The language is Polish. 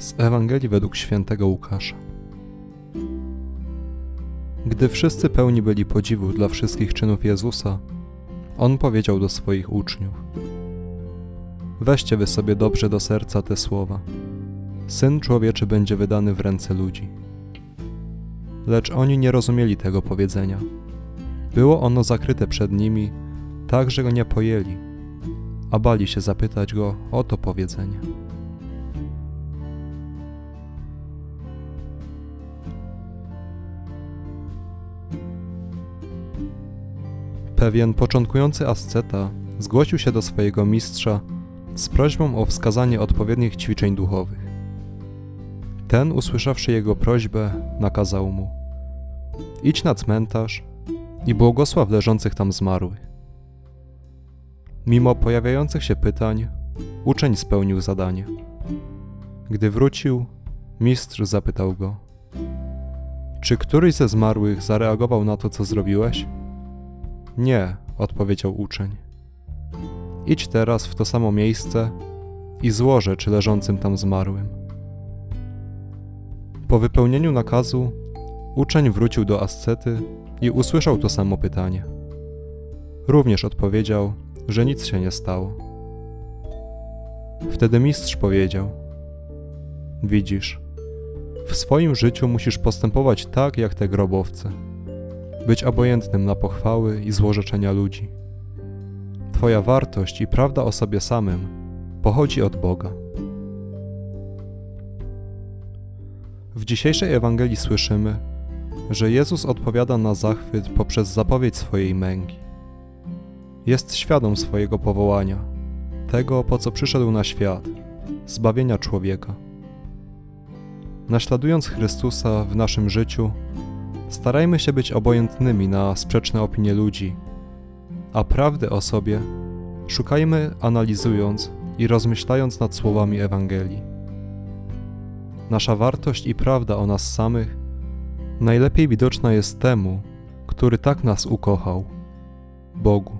Z Ewangelii według świętego Łukasza. Gdy wszyscy pełni byli podziwu dla wszystkich czynów Jezusa, on powiedział do swoich uczniów: Weźcie wy sobie dobrze do serca te słowa. Syn człowieczy będzie wydany w ręce ludzi. Lecz oni nie rozumieli tego powiedzenia. Było ono zakryte przed nimi, tak że go nie pojęli, a bali się zapytać go o to powiedzenie. Pewien początkujący asceta zgłosił się do swojego mistrza z prośbą o wskazanie odpowiednich ćwiczeń duchowych. Ten, usłyszawszy jego prośbę, nakazał mu: Idź na cmentarz i błogosław leżących tam zmarłych. Mimo pojawiających się pytań, uczeń spełnił zadanie. Gdy wrócił, mistrz zapytał go: Czy któryś ze zmarłych zareagował na to, co zrobiłeś? Nie, odpowiedział uczeń. Idź teraz w to samo miejsce i zło rzeczy leżącym tam zmarłym. Po wypełnieniu nakazu, uczeń wrócił do ascety i usłyszał to samo pytanie. Również odpowiedział, że nic się nie stało. Wtedy mistrz powiedział: Widzisz, w swoim życiu musisz postępować tak jak te grobowce być obojętnym na pochwały i złorzeczenia ludzi. Twoja wartość i prawda o sobie samym pochodzi od Boga. W dzisiejszej Ewangelii słyszymy, że Jezus odpowiada na zachwyt poprzez zapowiedź swojej męki. Jest świadom swojego powołania, tego po co przyszedł na świat zbawienia człowieka. Naśladując Chrystusa w naszym życiu, Starajmy się być obojętnymi na sprzeczne opinie ludzi, a prawdy o sobie szukajmy analizując i rozmyślając nad słowami Ewangelii. Nasza wartość i prawda o nas samych najlepiej widoczna jest temu, który tak nas ukochał Bogu.